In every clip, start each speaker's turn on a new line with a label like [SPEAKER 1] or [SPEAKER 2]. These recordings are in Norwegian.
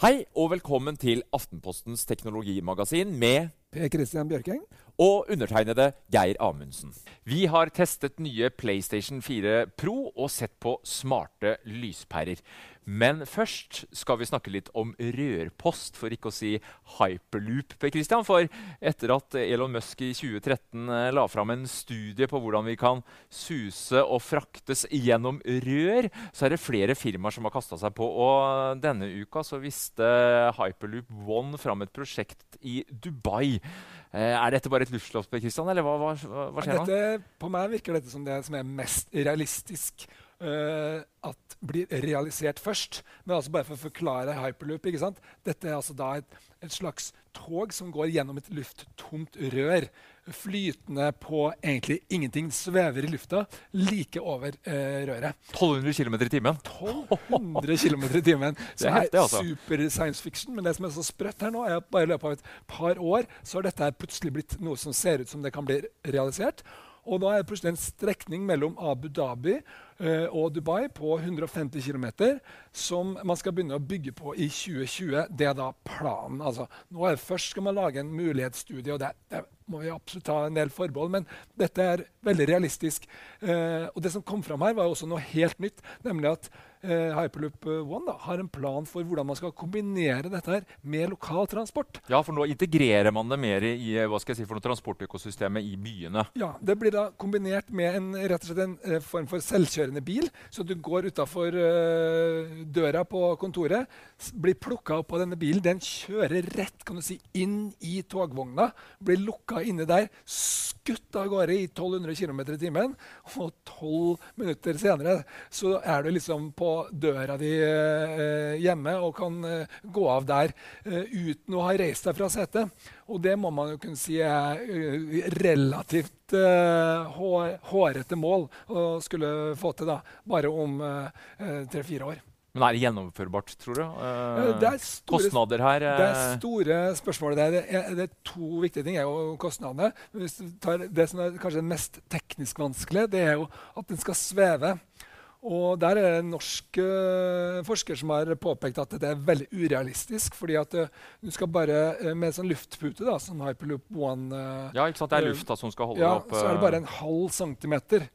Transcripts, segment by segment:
[SPEAKER 1] Hei og velkommen til Aftenpostens teknologimagasin med
[SPEAKER 2] Per Christian Bjørkeng.
[SPEAKER 1] og undertegnede Geir Amundsen. Vi har testet nye PlayStation 4 Pro og sett på smarte lyspærer. Men først skal vi snakke litt om rørpost, for ikke å si hyperloop. Per Christian, for etter at Elon Musk i 2013 eh, la fram en studie på hvordan vi kan suse og fraktes gjennom rør, så er det flere firmaer som har kasta seg på. Og denne uka så viste Hyperloop One fram et prosjekt i Dubai. Eh, er dette bare et luftslott, Kristian, eller hva, hva, hva skjer nå?
[SPEAKER 2] På meg virker dette som det som er mest realistisk at blir realisert først. Men altså bare for å forklare hyperloop. ikke sant? Dette er altså da et, et slags tog som går gjennom et lufttomt rør. Flytende på egentlig ingenting. Svever i lufta like over eh, røret.
[SPEAKER 1] 1200 km i timen.
[SPEAKER 2] 1200 km i timen.
[SPEAKER 1] Det er heftig, altså.
[SPEAKER 2] super science fiction. Men det som er så sprøtt her nå, er at bare i løpet av et par år så har dette plutselig blitt noe som ser ut som det kan bli realisert. Og nå er det plutselig en strekning mellom Abu Dhabi eh, og Dubai på 150 km som man skal begynne å bygge på i 2020. Det er da planen. Altså, nå er det Først skal man lage en mulighetsstudie, og det, det må vi absolutt ta en del forbehold, men dette er veldig realistisk. Eh, og det som kom fram her, var også noe helt nytt, nemlig at eh, Hyperloop One da, har en plan for hvordan man skal kombinere dette her med lokal transport.
[SPEAKER 1] Ja, for nå integrerer man det mer i hva skal jeg si, for noe transportøkosystemet i byene.
[SPEAKER 2] Ja, Det blir da kombinert med en, rett og slett en eh, form for selvkjørende bil. Så du går utafor døra på kontoret, blir plukka opp av denne bilen. Den kjører rett kan du si, inn i togvogna, blir lukka inne der, skutt av gårde i 1200 km i timen. Og tolv minutter senere så er du liksom på døra di eh, hjemme og kan eh, gå av der eh, uten å ha reist deg fra setet. Og det må man jo kunne si er eh, relativt hårete mål å skulle få til da, bare om eh, tre-fire år.
[SPEAKER 1] Men er det gjennomførbart, tror du? Eh,
[SPEAKER 2] Eh, det er store,
[SPEAKER 1] Kostnader her
[SPEAKER 2] det er
[SPEAKER 1] eh,
[SPEAKER 2] store spørsmål er, Det er, det er to viktige ting. er jo kostnadene. Det som er kanskje mest teknisk vanskelig, det er jo at den skal sveve. Og Der er det en norsk eh, forsker som har påpekt at det er veldig urealistisk. fordi at eh, du skal bare med med sånn luftpute, da, som Hyperloop One eh,
[SPEAKER 1] Ja, ikke sant? Det er
[SPEAKER 2] eh,
[SPEAKER 1] lufta som skal holde
[SPEAKER 2] ja,
[SPEAKER 1] opp.
[SPEAKER 2] så er det
[SPEAKER 1] eh,
[SPEAKER 2] bare en halv centimeter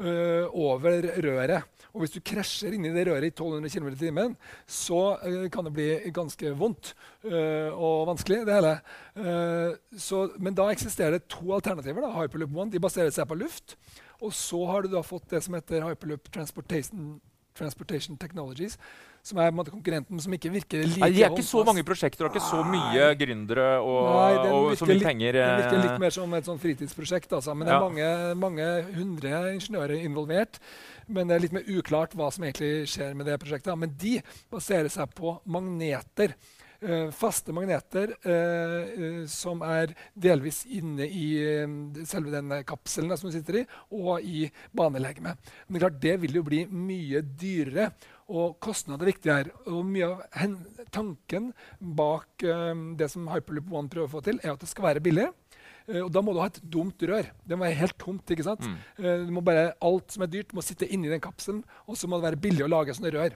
[SPEAKER 2] uh, over røret. Og hvis du krasjer inni det røret i 1200 km i timen, så uh, kan det bli ganske vondt uh, og vanskelig, det hele. Eh, så, men da eksisterer det to alternativer. Da. Hyperloop One de baserer seg på luft. Og så har du da fått det som heter Hyperloop Transportation, Transportation Technologies, som er måte konkurrenten som ikke virker like
[SPEAKER 1] Nei, de er ikke så mange prosjekter og ikke så mye gründere og,
[SPEAKER 2] Nei, den
[SPEAKER 1] og så mye
[SPEAKER 2] litt-
[SPEAKER 1] penger.
[SPEAKER 2] Det virker
[SPEAKER 1] eh,
[SPEAKER 2] litt mer som et fritidsprosjekt. Altså. Men det er
[SPEAKER 1] Ja.
[SPEAKER 2] mange, mange hundre ingeniører involvert. Men det er litt mer uklart hva som egentlig skjer med det prosjektet. Men de baserer seg på magneter. Eh, faste magneter eh, eh, som er delvis inne i selve den kapselen som du sitter i, og i banelegemet. Men det klart, det vil jo bli mye dyrere. Og kostnad er viktig her. Og mye av tanken bak eh, det som Hyperloop One prøver å få til, er at det skal være billig. Og da må du ha et dumt rør. Det må være helt tomt. ikke sant?
[SPEAKER 1] Mm.
[SPEAKER 2] Du må bare, alt som er dyrt, må sitte inni den kapselen. Og så må det være billig å lage sånne rør.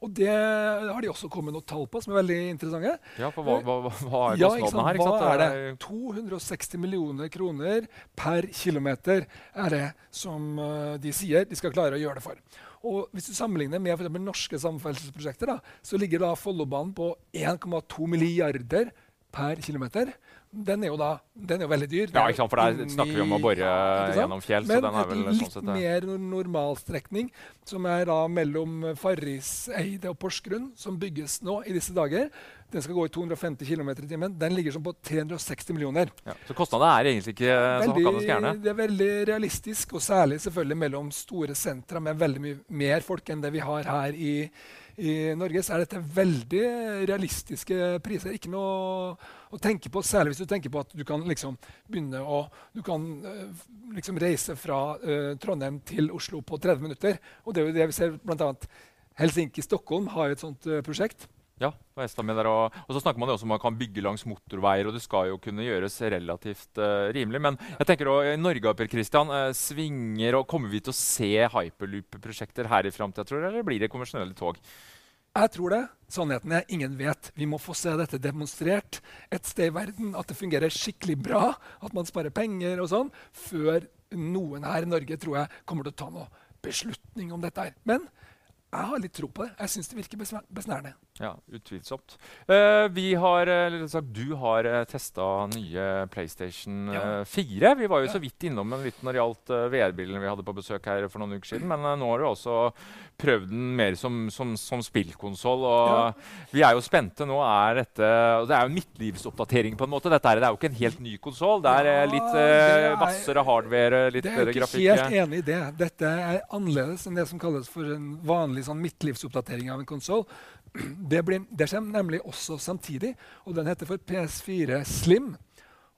[SPEAKER 1] Ja.
[SPEAKER 2] Og det har de også kommet noen tall på, som er veldig interessante.
[SPEAKER 1] Ja, for hva, hva, hva, er
[SPEAKER 2] Ja,
[SPEAKER 1] kostnadene her?
[SPEAKER 2] Hva
[SPEAKER 1] Ikke sant?
[SPEAKER 2] er det? 260 millioner kroner per kilometer er det som eh, de sier de skal klare å gjøre det for. Og Hvis du sammenligner med for norske samferdselsprosjekter, da, så ligger da Follobanen på 1,2 milliarder per kilometer. Den er jo da den er jo veldig dyr.
[SPEAKER 1] Ja, ikke sant, for der snakker vi om å bore gjennom fjell, så den er vel
[SPEAKER 2] et
[SPEAKER 1] sånn
[SPEAKER 2] litt
[SPEAKER 1] sett
[SPEAKER 2] mer normalstrekning, som er da mellom Farriseide og Porsgrunn, som bygges nå i disse dager. Den skal gå i 250 km i timen. Den ligger sånn på 360 millioner.
[SPEAKER 1] Ja. Så kostnadene er egentlig ikke så hakkande gærne.
[SPEAKER 2] det er veldig realistisk, og særlig selvfølgelig mellom store sentra med veldig mye mer folk enn det vi har her i, i Norge, er dette veldig realistiske priser. Ikke noe å tenke på, særlig hvis du tenker på at du kan liksom begynne å Du kan eh, liksom reise fra uh, Trondheim til Oslo på 30 minutter. Og det er jo det vi ser bl.a. Helsinki-Stockholm har et sånt uh, prosjekt.
[SPEAKER 1] Ja, på der, og, og så snakker man også om man kan bygge langs motorveier, og det skal jo kunne gjøres relativt uh, rimelig. Men jeg tenker også, i Norge Per Christian, uh, svinger og Kommer vi til å se hyperloop-prosjekter her i framtida, eller blir det konvensjonelle tog?
[SPEAKER 2] Jeg tror det. Sannheten er ingen vet. Vi må få se dette demonstrert et sted i verden. At det fungerer skikkelig bra, at man sparer penger og sånn, før noen her i Norge tror jeg kommer til å ta noe beslutning om dette. her. Men jeg har litt tro på det. Jeg syns det virker besnærende.
[SPEAKER 1] Ja, utvilsomt. Uh, vi har, eller sagt, du har uh, eh, testa nye PlayStation uh, ja. 4. Vi var jo ja. så vidt innom en litt når det gjaldt uh, VR-brillene vi hadde på besøk her for noen uker siden. Men nå har du også prøvd den mer som, som, som spillkonsoll. Og ja. vi er jo spente. Nå er dette Det er jo en midtlivsoppdatering på en måte. Dette er, det er jo ikke en helt ny konsoll. Det er litt uh, vassere hardware, litt bedre grafikk.
[SPEAKER 2] Jeg er ikke helt enig i det. Dette er annerledes enn det som kalles for en vanlig sånn midtlivsoppdatering av en konsoll. Det, blir, det kommer nemlig også samtidig, og den heter for PS4 Slim.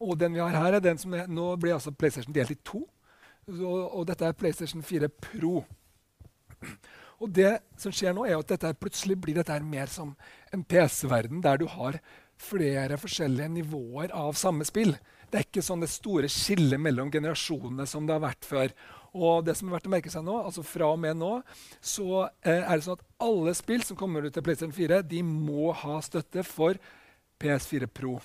[SPEAKER 2] Og den vi har her, er den som er, Nå blir altså PlayStation delt i to. Og, og dette er PlayStation 4 Pro. Og det som skjer nå er at dette Plutselig blir dette mer som en PC-verden, der du har flere forskjellige nivåer av samme spill. Det er ikke sånn det store skillet mellom generasjonene som det har vært før. Og det som er verdt å merke seg nå, altså Fra og med nå så eh, er det sånn at alle spill som kommer ut til PlayStation 4, de må ha støtte for PS4 Pro.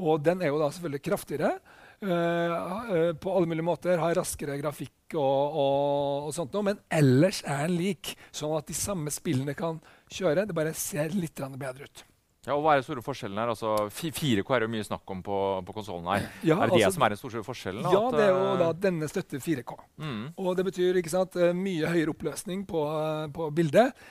[SPEAKER 2] Og den er jo da selvfølgelig kraftigere. Uh, på alle mulige måter. Har raskere grafikk og, og, og sånt noe. Men ellers er den lik, sånn at de samme spillene kan kjøre. Det bare ser litt bedre ut.
[SPEAKER 1] Ja, og Hva er den store forskjellen her? Altså, 4K er jo mye snakk om på, på konsollen her. Ja, er det altså, det som er den store forskjellen?
[SPEAKER 2] Ja, det er jo da denne støtter 4K. Mm. Og det betyr ikke sant, eh, mye høyere oppløsning på, på bildet.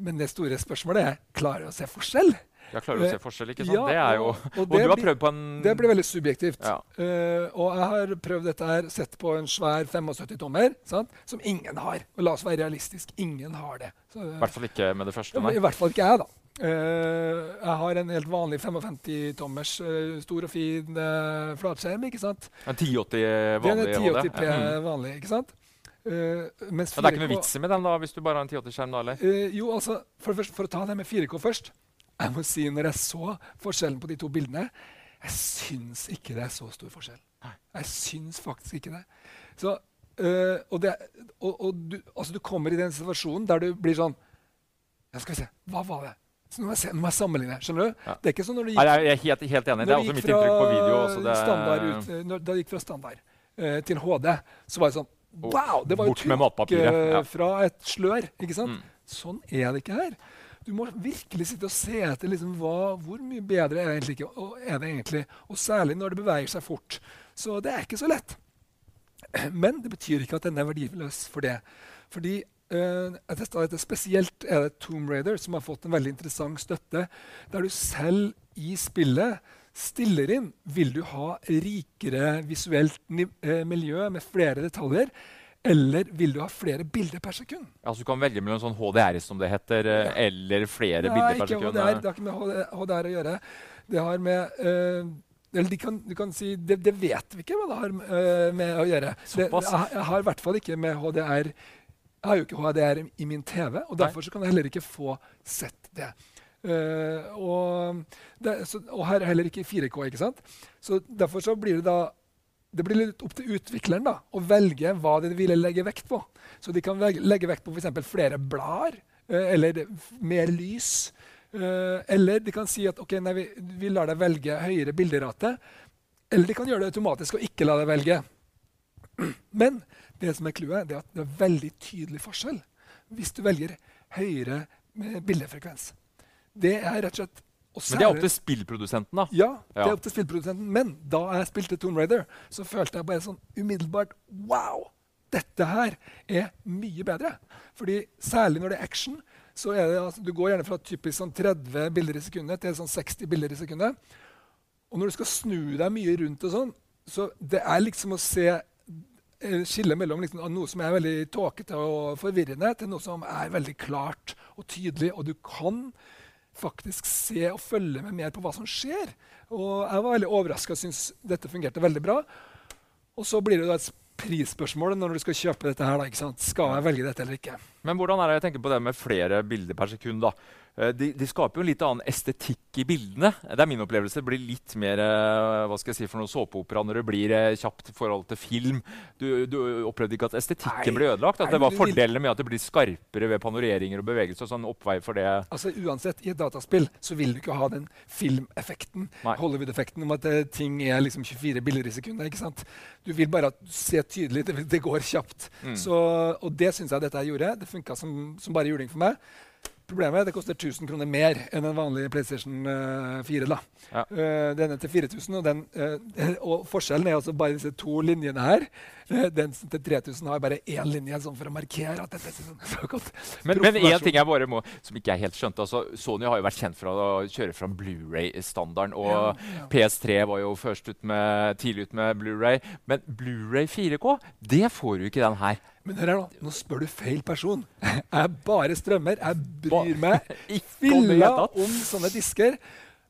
[SPEAKER 2] Men det store spørsmålet er klarer du å se forskjell.
[SPEAKER 1] Ja, klarer du å se forskjell, ikke sant? Ja, det er jo, og, og, og du har prøvd på en
[SPEAKER 2] Det blir veldig subjektivt. Ja. Uh, og jeg har prøvd dette her, sett på en svær 75-tommer som ingen har. Og la oss være realistisk, ingen har det.
[SPEAKER 1] I hvert fall ikke med det første?
[SPEAKER 2] Nei. I hvert fall ikke jeg, da. Uh, jeg har en helt vanlig 55-tommers uh, eh, stor og fin uh, flatskjerm. ikke sant?
[SPEAKER 1] En 1080 vanlig?
[SPEAKER 2] Det er 1080p mm. vanlig, ikke sant?
[SPEAKER 1] Uh, Men det er ikke noe vits med den da, hvis du bare har en 1080-skjerm? da, eller?
[SPEAKER 2] jo, altså, for, først, for, å ta det med 4K først. Jeg må si, når jeg så forskjellen på de to bildene, jeg syns ikke det er så stor forskjell. Jeg syns faktisk ikke det. Så, og, det, og, og du, altså, du kommer i den situasjonen der du blir sånn ja, Skal vi se, hva var det? Så nå må jeg, jeg sammenligne. Skjønner du? Ja. Det er ikke sånn når du gikk,
[SPEAKER 1] Nei, jeg er helt, helt enig. Det er også mitt inntrykk på video. Det...
[SPEAKER 2] Ut, når, det gikk fra standard uh, til HD, så var det sånn Wow! Det var jo trykk uh, ja. fra et slør. ikke sant? Mm. Sånn er det ikke her. Du må virkelig sitte og se etter liksom, hva, hvor mye bedre er det, egentlig, og er det egentlig. Og særlig når det beveger seg fort. Så det er ikke så lett. Men det betyr ikke at den er verdiløs for det. Fordi Uh, spesielt er det Tomb Raider, som har fått en veldig interessant støtte. Der du selv i spillet stiller inn vil du ha rikere visuelt uh, miljø med flere detaljer. Eller vil du ha flere bilder per sekund?
[SPEAKER 1] Altså Du kan velge mellom sånn HDR, som det heter, ja. eller flere Nei, bilder per sekund?
[SPEAKER 2] HDR, det har ikke med HDR å gjøre. Det har med uh, eller de kan, du kan si det, det, vet vi ikke hva det har med å gjøre. Det, jeg, jeg har i hvert fall ikke med HDR jeg har jo ikke HDR i min TV, og derfor kan jeg heller ikke få sett det. Uh, og, det, så, og, her er heller ikke 4K. ikke sant? Så Derfor så blir det da det blir litt opp til utvikleren da, å velge hva de ville legge vekt på. Så de kan velge, legge vekt på f.eks. flere blader uh, eller mer lys. Uh, eller de kan si at ok, nei, vi, vi lar deg velge høyere bilderate. Eller de kan gjøre det automatisk og ikke la deg velge. Men det som er clouet, er at det er veldig tydelig forskjell hvis du velger høyere bildefrekvens. Det er rett og slett
[SPEAKER 1] men det er opp til spillprodusenten, da?
[SPEAKER 2] Ja, det er opp til spillprodusenten. Men da jeg spilte Tomb Raider, så følte jeg bare sånn umiddelbart Wow! Dette her er mye bedre. Fordi Særlig når det er action. så er det, altså, Du går gjerne fra typisk sånn 30 bilder i sekundet til sånn 60 bilder i sekundet. Og når du skal snu deg mye rundt, og sånn, så det er liksom å se Eh, skille mellom liksom, noe som er veldig tåkete og forvirrende, til noe som er veldig klart og tydelig. Og du kan faktisk se og følge med mer på hva som skjer. Og jeg var veldig overraska og syntes dette fungerte veldig bra. Og så blir det et prisspørsmål når du skal kjøpe dette. her. Da, Skal jeg velge dette eller ikke?
[SPEAKER 1] Men hvordan er det jeg tenker på det med flere bilder per sekund? da? Eh, de, de, skaper jo en litt annen estetikk i bildene. Det er min opplevelse. Det blir litt mer eh, hva skal jeg si, for noen såpeopera når det blir eh, kjapt i forhold til film. Du, du opplevde ikke at estetikken ble ødelagt? At det var fordelene med at det blir skarpere ved panoreringer og bevegelser? sånn oppvei for det?
[SPEAKER 2] Altså Uansett, i et dataspill så vil du ikke ha den filmeffekten, Hollywood-effekten, om at ting er liksom 24 bilder i sekundet. ikke sant? Du vil bare se tydelig. Det, det går kjapt. Mm. Så, og det syns jeg dette gjorde. Det funka som, som bare juling for meg. Problemet er at det koster 1000 kroner mer enn en vanlig PlayStation 4. Eh, da. Ja. Uh, denne til 4000, og, den, uh, og forskjellen er altså bare disse to linjene her. Uh, den til 3000 har bare én linje sånn for å markere at dette er sånn, så godt.
[SPEAKER 1] Men, men én ting jeg bare må, som ikke jeg helt skjønte. Altså, Sony har jo vært kjent for å kjøre fram Blu-ray-standarden. Og ja, ja. PS3 var jo først ut med, tidlig ut med Blu-ray. Men Blu-ray 4K, det får du ikke den her.
[SPEAKER 2] Men hør her nå, nå spør du feil person. Jeg bare strømmer. Jeg bryr meg filla om sånne disker.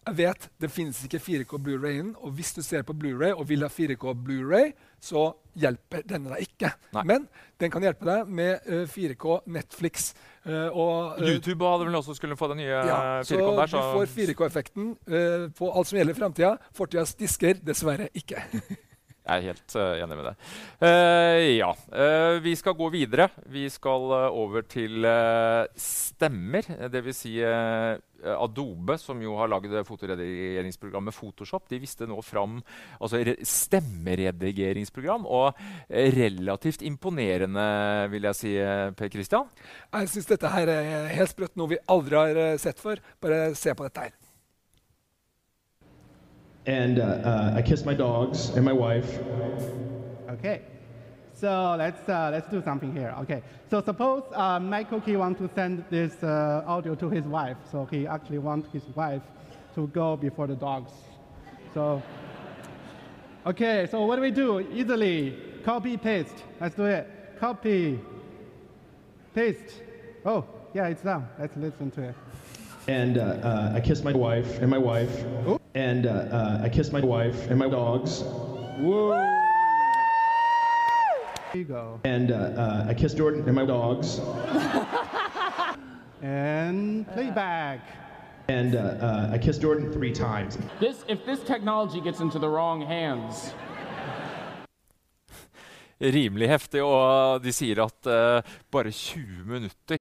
[SPEAKER 2] Jeg vet det finnes ikke 4K Blu-ray innen, og hvis du ser på Blu-ray og vil ha 4K Blu-ray, så hjelper denne deg ikke. Nei. Men den kan hjelpe deg med uh, 4K Netflix.
[SPEAKER 1] Uh, og, uh, YouTube hadde vel også skulle få den nye ja, 4K-en der.
[SPEAKER 2] Så du får 4K-effekten på alt som gjelder framtida. Fortidas disker dessverre ikke.
[SPEAKER 1] Jeg er helt uh, enig med deg. Uh, ja. Uh, vi skal gå videre. Vi skal over til stemmer. Dvs. Si, Adobe, som jo har lagd fotoredigeringsprogrammet Photoshop, de viste nå fram altså, stemmeredigeringsprogram. Og relativt imponerende, vil jeg si, Per Christian.
[SPEAKER 2] Jeg syns dette her er helt sprøtt, noe vi aldri har sett før. Bare se på dette her.
[SPEAKER 3] And uh, uh, I kissed my dogs and my wife.
[SPEAKER 4] Okay, so let's uh, let's do something here. Okay, so suppose uh, Michael Key want to send this uh, audio to his wife, so he actually wants his wife to go before the dogs. So, okay, so what do we do? Easily copy paste. Let's do it. Copy, paste. Oh, yeah, it's done. Let's listen to it.
[SPEAKER 3] And uh, uh, I kissed my wife and my wife. Ooh. And uh, uh, I kissed my wife and my dogs.
[SPEAKER 4] Whoa. There you go.
[SPEAKER 3] And uh, uh, I kissed Jordan and my dogs.
[SPEAKER 4] and playback.
[SPEAKER 3] And I kissed Jordan three times.
[SPEAKER 5] This, if this technology gets into the wrong hands,
[SPEAKER 1] rimelig heftig, og de sier at uh, bare 20 minutter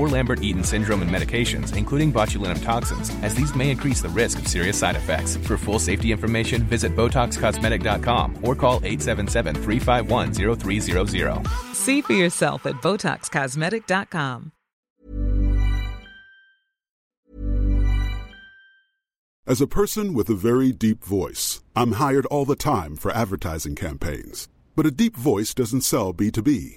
[SPEAKER 6] or Lambert-Eaton syndrome and medications, including botulinum toxins, as these may increase the risk of serious side effects. For full safety information, visit BotoxCosmetic.com or call 877-351-0300.
[SPEAKER 7] See for yourself at BotoxCosmetic.com.
[SPEAKER 8] As a person with a very deep voice, I'm hired all the time for advertising campaigns. But a deep voice doesn't sell B2B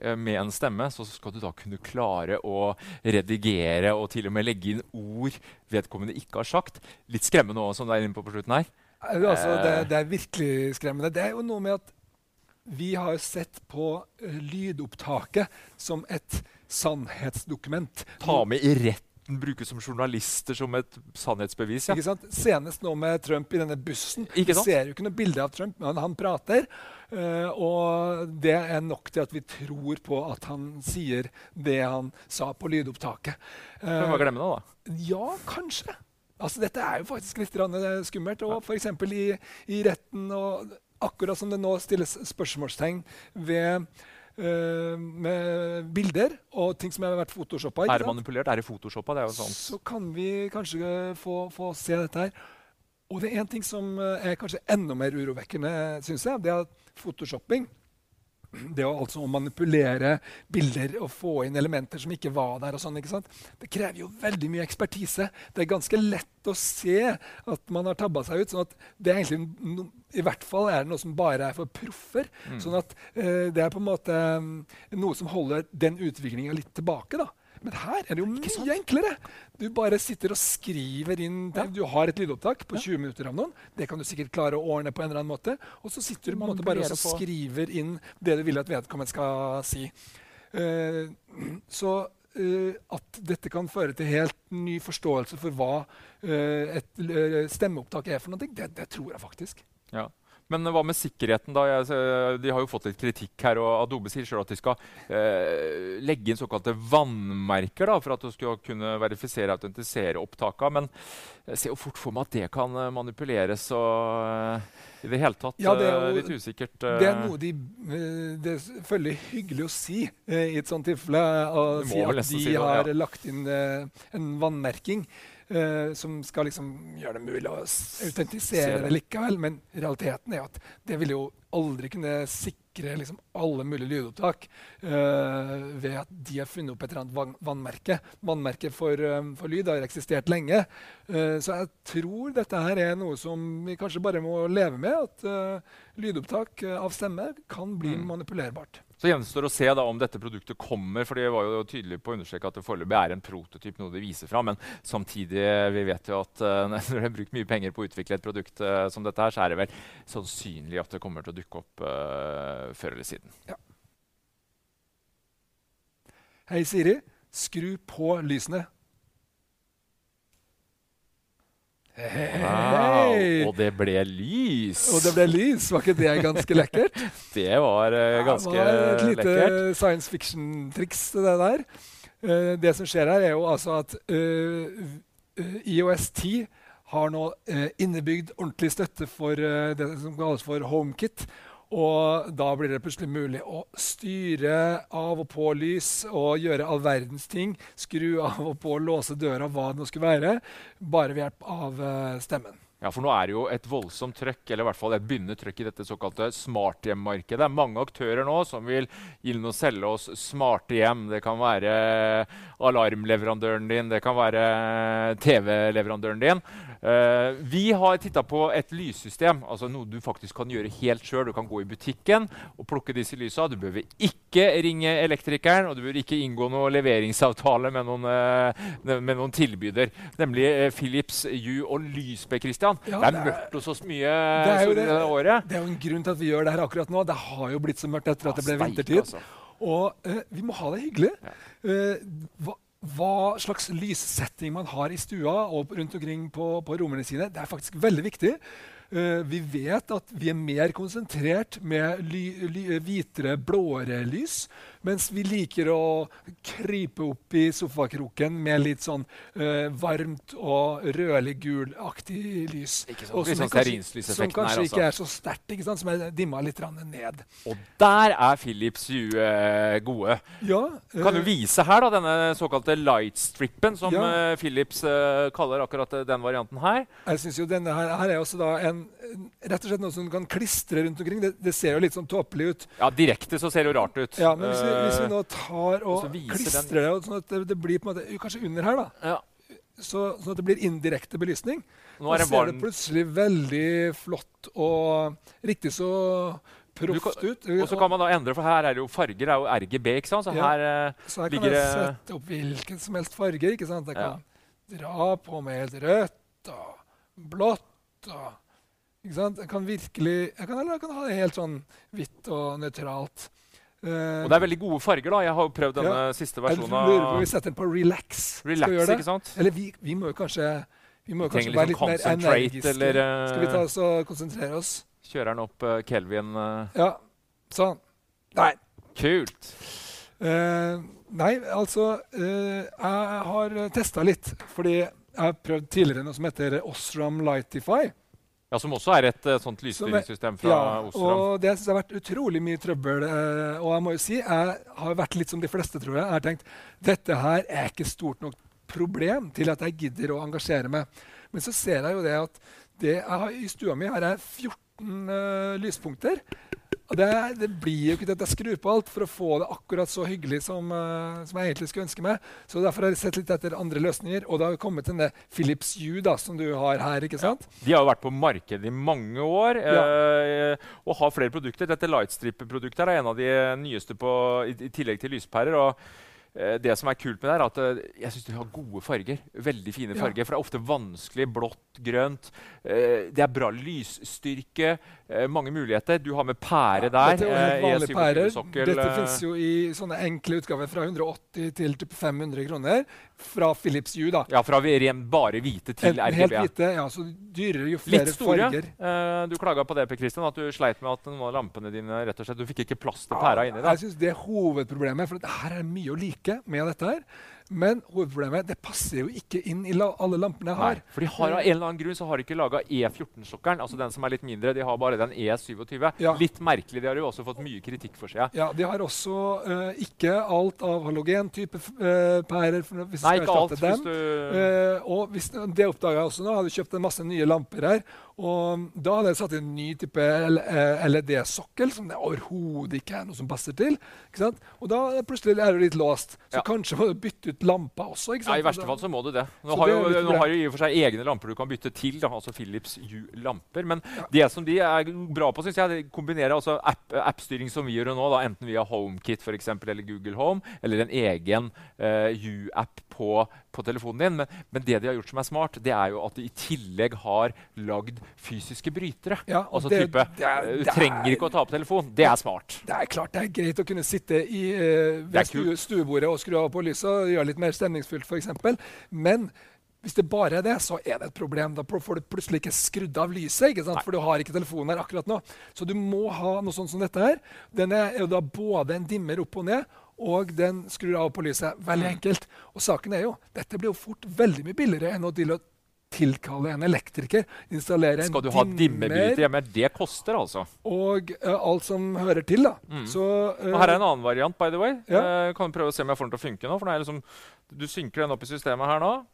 [SPEAKER 1] Eh, med en stemme, så skal du da kunne klare å redigere og til og med legge inn ord vedkommende ikke har sagt. Litt skremmende òg, som du er inne på på slutten her.
[SPEAKER 2] Eh, Altså, det, det er virkelig skremmende. Det er jo noe med at vi har sett på eh, lydopptaket som et sannhetsdokument.
[SPEAKER 1] Ta med i retten, brukes som journalister som et sannhetsbevis. Ja.
[SPEAKER 2] Ikke sant? Senest nå med Trump i denne bussen.
[SPEAKER 1] Ikke
[SPEAKER 2] Vi ser jo ikke noe bilde av Trump, men han prater. Uh, og det er nok til at vi tror på at han sier det han sa på lydopptaket.
[SPEAKER 1] Kan vi bare glemme det, da.
[SPEAKER 2] Ja, kanskje. Altså, dette er jo faktisk litt eh, skummelt. Og f.eks. I, i retten, og akkurat som det nå stilles spørsmålstegn ved eh, med bilder og ting som har vært photoshoppa,
[SPEAKER 1] Er det manipulert? Er det photoshoppa? Det er jo sånn.
[SPEAKER 2] så kan vi kanskje få, få se dette her. Og det er en ting som eh, er kanskje enda mer urovekkende, syns jeg. Det er at photoshopping det å altså manipulere bilder og få inn elementer som ikke var der. og sånn, ikke sant? Det krever jo veldig mye ekspertise. Det er ganske lett å se at man har tabba seg ut. sånn at det er egentlig no, I hvert fall er det noe som bare er for proffer. Sånn at eh, det er på en måte mm, noe som holder den utviklinga litt tilbake. da. Men her er det jo mye enklere. Du bare sitter og skriver inn Du har et lydopptak på 20 minutter av noen. Det kan du sikkert klare å ordne på en eller annen måte. Og så sitter du på en måte bare og skriver inn det du vil at vedkommende skal si. Uh, så uh, at dette kan føre til helt ny forståelse for hva uh, et stemmeopptak er for noe, det, det tror jeg faktisk.
[SPEAKER 1] Ja. Men hva med sikkerheten? da? Jeg, de har jo fått litt kritikk her, og Adobe sier sjøl at de skal eh, legge inn såkalte vannmerker da, for at du skal kunne verifisere og autentisere opptakene. Men jeg ser jo fort for meg at det kan eh, manipuleres og eh, i det hele tatt
[SPEAKER 2] Ja, det er
[SPEAKER 1] eh,
[SPEAKER 2] jo-
[SPEAKER 1] litt usikkert. eh.
[SPEAKER 2] Det er noe de eh, Det er hyggelig å si eh, i et sånt tilfelle. Å si at de
[SPEAKER 1] si det,
[SPEAKER 2] har
[SPEAKER 1] ja.
[SPEAKER 2] lagt inn eh, en vannmerking eh, som skal liksom gjøre det mulig å autentisere
[SPEAKER 1] det.
[SPEAKER 2] likevel. Men realiteten er at det vil jo aldri kunne sikre liksom alle mulige lydopptak eh, ved at de har funnet opp et eller annet vann vannmerke. Vannmerket for, eh, for lyd har eksistert lenge. Eh, så jeg tror dette her er noe som vi kanskje bare må leve med. At eh, lydopptak eh, av stemme kan bli
[SPEAKER 1] Mm.
[SPEAKER 2] manipulerbart.
[SPEAKER 1] Så gjenstår å se om dette produktet kommer. for det var jo tydelig på å understreke at det foreløpig er en prototyp, noe de viser fra. Men samtidig vi vet jo at uh, når det er brukt mye penger på å utvikle et produkt uh, som dette, her, så er det vel sannsynlig at det kommer til å dukke opp uh, før eller siden.
[SPEAKER 2] Hei, Siri. Skru på lysene. Hei!
[SPEAKER 1] Wow, og det ble lys!
[SPEAKER 2] Og det ble lys. Var ikke det ganske lekkert?
[SPEAKER 1] Det var uh, ganske
[SPEAKER 2] det var et lite
[SPEAKER 1] lekkert.
[SPEAKER 2] science fiction-triks, det der. Uh, det som skjer her, er jo altså at eh, eh, IOS 10 har nå eh, innebygd ordentlig støtte for eh, det som kalles for HomeKit. Og da blir det plutselig mulig å styre av og på lys og gjøre all verdens ting. Skru av og på, låse døra, hva det nå skulle være. Bare ved hjelp av eh, stemmen.
[SPEAKER 1] Ja, for nå er det jo et voldsomt trøkk, eller i hvert fall et begynnende trøkk i dette såkalte smarthjemmarkedet. Det er mange aktører nå som vil inn og selge oss smarte hjem. Det kan være alarmleverandøren din, det kan være TV-leverandøren din. Eh, vi har titta på et lyssystem, altså noe du faktisk kan gjøre helt sjøl. Du kan gå i butikken og plukke disse lysa. Du behøver ikke ringe elektrikeren, og du behøver ikke inngå noe leveringsavtale med noen, uh, med noen tilbyder, nemlig uh, Philips Hue og Lysbe. Christian.
[SPEAKER 2] Ja,
[SPEAKER 1] det er mørkt hos oss mye
[SPEAKER 2] Det er jo det.
[SPEAKER 1] året.
[SPEAKER 2] Det er jo en grunn til at vi gjør det her akkurat nå. Det har jo blitt så mørkt etter at det ble
[SPEAKER 1] steik,
[SPEAKER 2] vintertid.
[SPEAKER 1] altså.
[SPEAKER 2] Og vi må ha det hyggelig. Eh, hva, hva slags lyssetting man har i stua og rundt omkring på, på rommene sine, det er faktisk veldig viktig. Uh, vi vet at vi er mer konsentrert med ly, ly, hvitere, blåere lys, mens vi liker å krype opp i sofakroken med litt sånn uh, varmt og rødlig-gulaktig lys.
[SPEAKER 1] Ikke sant?
[SPEAKER 2] Som
[SPEAKER 1] sånn
[SPEAKER 2] kanskje- Som kanskje
[SPEAKER 1] her,
[SPEAKER 2] ikke er så sterkt, ikke sant? som er dimma litt ned.
[SPEAKER 1] Og der er Philips Hue uh, gode.
[SPEAKER 2] Ja,
[SPEAKER 1] Kan du
[SPEAKER 2] eh,
[SPEAKER 1] vise her da, denne såkalte lightstrippen, som
[SPEAKER 2] Ja.
[SPEAKER 1] eh, Philips kaller akkurat den varianten her?
[SPEAKER 2] Jeg synes jo denne her, her er også da en- rett og slett noe som du kan klistre rundt omkring. Det, det ser jo litt sånn tåpelig ut.
[SPEAKER 1] Ja, Direkte så ser det jo rart ut.
[SPEAKER 2] Ja, Men hvis vi, hvis vi
[SPEAKER 1] Eh,
[SPEAKER 2] nå tar
[SPEAKER 1] og
[SPEAKER 2] klistrer det, sånn at det, det blir på en måte, kanskje under her, da,
[SPEAKER 1] ja.
[SPEAKER 2] så, sånn at det blir indirekte belysning,
[SPEAKER 1] Nå er det
[SPEAKER 2] ser det plutselig veldig flott og riktig så
[SPEAKER 1] kan-
[SPEAKER 2] proft ut.
[SPEAKER 1] Og så kan man da endre, for her er det jo farger. Det er jo RGB, ikke sant? Så
[SPEAKER 2] Ja.
[SPEAKER 1] her eh,
[SPEAKER 2] Så her kan
[SPEAKER 1] ligger
[SPEAKER 2] jeg sette opp hvilken som helst farge. ikke sant? Jeg
[SPEAKER 1] Ja.
[SPEAKER 2] kan dra på med helt rødt og blått og ikke sant? Jeg kan virkelig jeg kan, Eller jeg kan ha det helt sånn hvitt og nøytralt. Eh,
[SPEAKER 1] Og det er veldig gode farger, da. Jeg har jo prøvd denne
[SPEAKER 2] Ja.
[SPEAKER 1] siste
[SPEAKER 2] jeg lurer på om vi setter den på relax. Skal
[SPEAKER 1] Relax,
[SPEAKER 2] det?
[SPEAKER 1] ikke sant?
[SPEAKER 2] Eller vi, vi må jo kanskje vi må kanskje være
[SPEAKER 1] litt
[SPEAKER 2] litt mer
[SPEAKER 1] sånn
[SPEAKER 2] energiske.
[SPEAKER 1] eller, uh,
[SPEAKER 2] Skal vi ta oss og konsentrere oss?
[SPEAKER 1] Kjører den opp uh, Kelvin uh.
[SPEAKER 2] Ja. Sånn. Nei.
[SPEAKER 1] Kult.
[SPEAKER 2] Nei, altså Jeg har testa litt. Fordi jeg har prøvd tidligere noe som heter Osram Lightify.
[SPEAKER 1] Ja, Som også er et uh, sånt lysstyringssystem fra
[SPEAKER 2] Ja,
[SPEAKER 1] Osram.
[SPEAKER 2] og det synes jeg har vært utrolig mye trøbbel. Uh, og jeg må jo si, jeg har vært litt som de fleste, tror jeg. Jeg har tenkt dette her er ikke stort nok problem til at jeg gidder å engasjere meg. Men så ser jeg jo det at det jeg har, i stua mi har jeg 14 uh, lyspunkter. Det, det blir jo ikke til at jeg skrur på alt for å få det akkurat så hyggelig som, uh, som jeg egentlig skulle ønske meg. Så derfor har jeg sett litt etter andre løsninger. Og det har jo kommet denne Philips Hue da, som du har her. ikke sant?
[SPEAKER 1] De har jo vært på markedet i mange år eh, og har flere produkter. Dette Lightstrip-produktet er en av de nyeste på, i, i tillegg til lyspærer. og eh, det som er kult med det, er at jeg synes de har gode farger. Veldig fine
[SPEAKER 2] Ja.
[SPEAKER 1] farger. For det er ofte vanskelig. Blått, grønt. Det er bra lysstyrke. Eh, mange muligheter. Du har med pære der.
[SPEAKER 2] Dette er helt
[SPEAKER 1] eh,
[SPEAKER 2] vanlige pærer. Dette
[SPEAKER 1] fins
[SPEAKER 2] finnes jo i sånne enkle utgaver fra 180 til typ 500 kroner. Fra Philips Hue. da.
[SPEAKER 1] Ja, fra bare hvite til
[SPEAKER 2] RGB. helt hvite, ja, så dyrere jo flere
[SPEAKER 1] Litt store.
[SPEAKER 2] farger.
[SPEAKER 1] Eh, du klaga på det, Per Christian, at du sleit med at noen lampene dine rett og slett, Du fikk ikke plass til pæra inni
[SPEAKER 2] Jeg syns Det er hovedproblemet. For her er det mye å like med dette. her. Men hovedproblemet det passer jo ikke inn i la alle lampene jeg
[SPEAKER 1] Nei,
[SPEAKER 2] har.
[SPEAKER 1] for de har av en eller annen grunn så har de ikke laga E14-sokkelen, altså den som er litt mindre. De har bare den E27.
[SPEAKER 2] Ja.
[SPEAKER 1] Litt merkelig. De har jo også fått mye kritikk for seg.
[SPEAKER 2] Ja, De har også uh, ikke alt av halogentype uh, pærer. Hvis
[SPEAKER 1] Nei, ikke alt. Hvis du
[SPEAKER 2] Uh, og hvis, det oppdaga jeg også nå. Hadde kjøpt en masse nye lamper her. Og da hadde jeg satt inn en ny type eh, LED-sokkel som det overhodet ikke er noe som passer til. Og da plutselig er du litt låst. Så
[SPEAKER 1] Ja.
[SPEAKER 2] kanskje må du bytte ut lampa også.
[SPEAKER 1] ja. I verste fall så må du det. Nå har
[SPEAKER 2] det
[SPEAKER 1] jo, nå har jo i og for seg egne lamper du kan bytte til, da, altså Philips U-lamper. Men det som de er bra på, syns jeg, kombinerer altså app- appstyring som vi gjør nå, da, enten via HomeKit for eksempel, eller Google Home, eller en egen eh, Hue-app på, på telefonen din. Men, men det de har gjort som er smart, det er jo at de i tillegg har lagd fysiske brytere.
[SPEAKER 2] Ja,
[SPEAKER 1] altså
[SPEAKER 2] det-
[SPEAKER 1] type
[SPEAKER 2] det er-
[SPEAKER 1] eh, Du trenger
[SPEAKER 2] er-
[SPEAKER 1] ikke å ta på telefonen. Det er smart.
[SPEAKER 2] Det er klart det er greit å kunne sitte i,
[SPEAKER 1] uh,
[SPEAKER 2] ved stu, stuebordet og skru av på lyset og gjøre litt mer stemningsfullt, f.eks. Men hvis det bare er det, så er det et problem. Da får du plutselig ikke skrudd av lyset, ikke sant? for du har ikke telefonen her akkurat nå. Så du må ha noe sånt som dette her. Den er jo da både en dimmer opp og ned, og den skrur av på lyset. Veldig
[SPEAKER 1] Mm.
[SPEAKER 2] enkelt. Og saken er jo, dette blir jo fort veldig mye billigere enn å tilkalle en elektriker, installere en
[SPEAKER 1] Skal du ha dimmebryter hjemme? Det koster, altså.
[SPEAKER 2] og uh, alt som hører til. da. Så, uh,
[SPEAKER 1] Og her er en annen variant, by the way.
[SPEAKER 2] Ja.
[SPEAKER 1] Uh, kan prøve å se om jeg får den til å funke nå. for nå liksom, Du synker den opp i systemet her nå.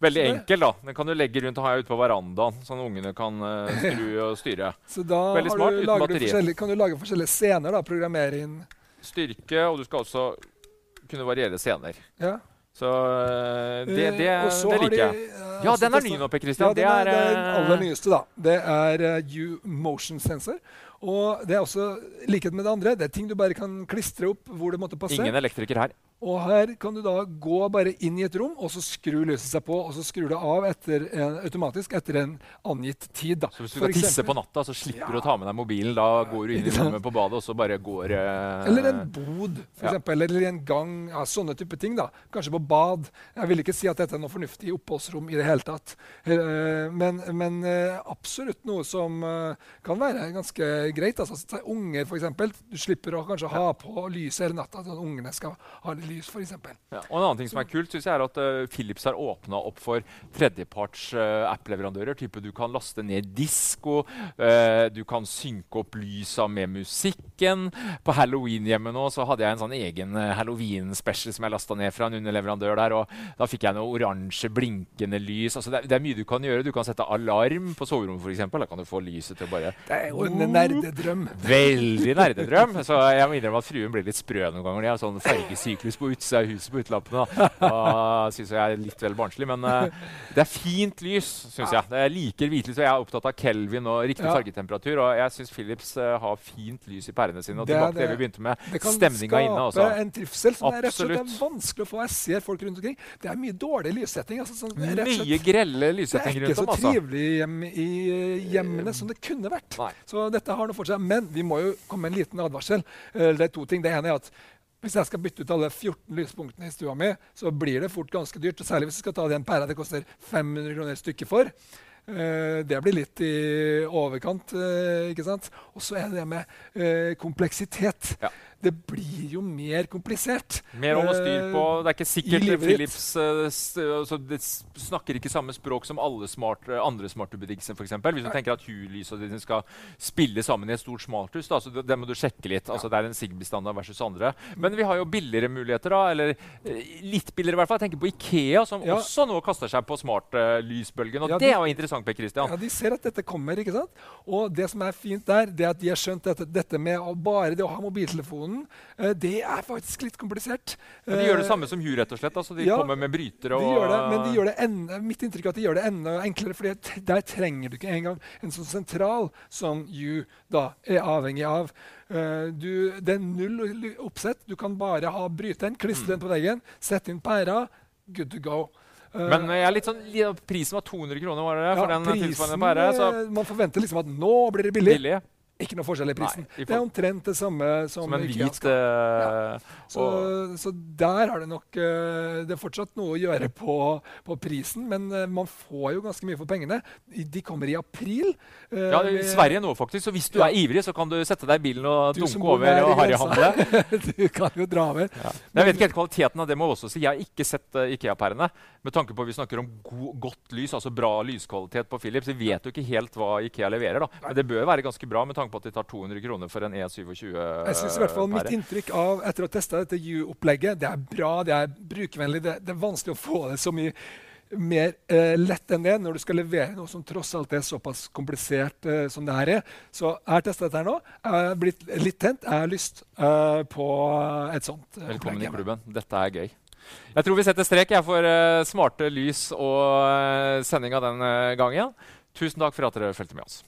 [SPEAKER 1] Veldig enkel, da. Den kan du legge rundt og ha ute på verandaen, sånn ungene kan skru og styre.
[SPEAKER 2] Så da
[SPEAKER 1] Veldig smart,
[SPEAKER 2] du,
[SPEAKER 1] uten
[SPEAKER 2] du kan du lage forskjellige scener. da, Programmere inn
[SPEAKER 1] Styrke, og du skal også kunne variere scener.
[SPEAKER 2] ja.
[SPEAKER 1] Så eh, det,
[SPEAKER 2] Eh,
[SPEAKER 1] det,
[SPEAKER 2] og så
[SPEAKER 1] det liker jeg.
[SPEAKER 2] de, eh,
[SPEAKER 1] Ja, den er ny nå, Per Christian.
[SPEAKER 2] Ja, den er, det er den aller nyeste. da. Det er uh, U-motion sensor. Og det er også likhet med det andre. Det er ting du bare kan klistre opp hvor det måtte passe.
[SPEAKER 1] Ingen elektriker her.
[SPEAKER 2] Og her kan du da gå bare inn i et rom, og så skrur lyset seg på. Og så skrur det av etter en, automatisk etter en angitt tid. da.
[SPEAKER 1] Så hvis du skal tisse på natta, så slipper du å ta med deg mobilen. Da går du inn i rommet på badet, og så bare går eh,
[SPEAKER 2] Eller en bod, for
[SPEAKER 1] Ja.
[SPEAKER 2] eksempel, eller en gang. Ja, sånne type ting. da. Kanskje på bad. Jeg vil ikke si at dette er noe fornuftig oppholdsrom i det hele tatt. Eh, Men, men eh, absolutt noe som eh, kan være ganske greit. Altså, unger, f.eks. Du slipper å kanskje ha på lyset hele natta. at ungene skal ha litt lys, f.eks.
[SPEAKER 1] Ja, og En annen ting som er kult, synes jeg er at uh, Philips har åpna opp for tredjeparts uh, app-leverandører. Type Du kan laste ned disko, uh, du kan synke opp lysa med musikken. På halloween hjemme nå så hadde jeg en sånn egen eh, halloween-special som jeg lasta ned fra en underleverandør der. og Da fikk jeg noe oransje blinkende lys. Altså, det, er, det er mye du kan gjøre. Du kan sette alarm på soverommet, f.eks. Da kan du få lyset til å bare
[SPEAKER 2] Det er jo en nerdedrøm.
[SPEAKER 1] Veldig nerdedrøm. Så jeg må innrømme at fruen blir litt sprø noen ganger. De har sånn fargesyklus på utsida av huset på utelampene. Da syns jeg er litt vel barnslig. Men uh, det er fint lys, syns jeg. Jeg liker hvitlys, og jeg er opptatt av Kelvin og riktig
[SPEAKER 2] Ja.
[SPEAKER 1] fargetemperatur. Og jeg syns Philips uh, har fint lys i pærene sine. Og
[SPEAKER 2] Det
[SPEAKER 1] tilbake til det
[SPEAKER 2] det.
[SPEAKER 1] vi begynte med,
[SPEAKER 2] Det kan
[SPEAKER 1] stemninga inne.
[SPEAKER 2] skape
[SPEAKER 1] Altså.
[SPEAKER 2] en trivsel som er rett og slett vanskelig å få. Jeg ser folk rundt omkring. Det er mye dårlig lyssetting. Altså, sånn, det er rett og
[SPEAKER 1] Mye
[SPEAKER 2] slett-
[SPEAKER 1] grelle
[SPEAKER 2] det er ikke så.
[SPEAKER 1] Altså.
[SPEAKER 2] trivelig hjem i eh, hjemmene som det kunne vært.
[SPEAKER 1] Nei.
[SPEAKER 2] Så dette har noe for seg. Men vi må jo komme med en liten advarsel. Det er to ting. Det ene er at hvis jeg skal bytte ut alle 14 lyspunktene i stua mi, så blir det fort ganske dyrt. Særlig hvis jeg skal ta den pæra det koster 500 kroner stykket for. Uh, det blir litt i overkant. Uh, ikke sant? Og så er det det med uh, kompleksitet.
[SPEAKER 1] Ja.
[SPEAKER 2] Det blir jo mer komplisert.
[SPEAKER 1] Mer å holde styr på. Det er ikke sikkert. Philips eh, s- snakker ikke samme språk som alle smart, eh, andre smarte For eksempel. Hvis du tenker at Hue-lysene dine skal spille sammen i et stort smarthus, da, så det, det må du sjekke litt. Altså, det er en Sigby-standard versus andre. Men vi har jo billigere muligheter. da, Eller eh, litt billigere, i hvert fall. Jeg tenker på Ikea, som
[SPEAKER 2] Ja.
[SPEAKER 1] også nå kaster seg på smart-lysbølgen. og
[SPEAKER 2] Ja,
[SPEAKER 1] det er jo interessant, Per Christian.
[SPEAKER 2] Ja, De ser at dette kommer. ikke sant? Og det som er fint der, det er at de har skjønt at dette med bare det å ha mobiltelefonen, eh, det er faktisk litt komplisert.
[SPEAKER 1] Men de gjør det
[SPEAKER 2] Eh,
[SPEAKER 1] samme som Hue, rett og slett. Altså, de
[SPEAKER 2] ja,
[SPEAKER 1] kommer med brytere og
[SPEAKER 2] De gjør det, men de gjør det enda, mitt inntrykk er at de gjør det enda enklere. for der trenger du ikke engang en sånn sentral som da er avhengig av. Eh, du, det er null oppsett. Du kan bare ha bryteren, klistre den på veggen, sette inn pæra. Good to go.
[SPEAKER 1] Men jeg er litt sånn, prisen var 200 kroner, var det det?
[SPEAKER 2] ja,
[SPEAKER 1] For den tilsvarende pære. Så
[SPEAKER 2] Man forventer liksom at nå blir det billig.
[SPEAKER 1] billig.
[SPEAKER 2] Ikke noe forskjell i prisen.
[SPEAKER 1] Nei,
[SPEAKER 2] det er omtrent det samme som,
[SPEAKER 1] Som en hvit eh,
[SPEAKER 2] Så,
[SPEAKER 1] og-
[SPEAKER 2] så der har det nok eh, Det er fortsatt noe å gjøre på, på prisen, men eh, man får jo ganske mye for pengene. De kommer i april.
[SPEAKER 1] Ja, I Sverige nå, faktisk. Så hvis du
[SPEAKER 2] Ja.
[SPEAKER 1] er ivrig, så kan du sette deg i bilen og
[SPEAKER 2] Du
[SPEAKER 1] dunke over og harryhandle.
[SPEAKER 2] du kan jo dra over.
[SPEAKER 1] Men jeg vet ikke helt kvaliteten av det. må jeg også si. Jeg har ikke sett Ikea-pærene. Med tanke på at vi snakker om go godt lys, altså bra lyskvalitet på Philips. Vi vet jo ikke helt hva Ikea leverer, da. Men det bør være ganske bra med tanke på at de tar 200 kroner for en E27-pære.
[SPEAKER 2] Jeg synes i hvert fall Mitt inntrykk av etter å ha testa dette U-opplegget, det er bra, det er brukervennlig. Det, det er vanskelig å få det så mye mer eh, lett enn det når du skal levere noe som tross alt er såpass komplisert eh, som det her er. Så jeg har testa dette her nå. Jeg er blitt litt tent. Jeg har lyst eh, på et sånt eh,
[SPEAKER 1] Velkommen i klubben. Dette er gøy. Jeg tror vi setter strek jeg, for eh, smarte lys og uh, sendinga den eh, gangen. Tusen takk for at dere fulgte med oss.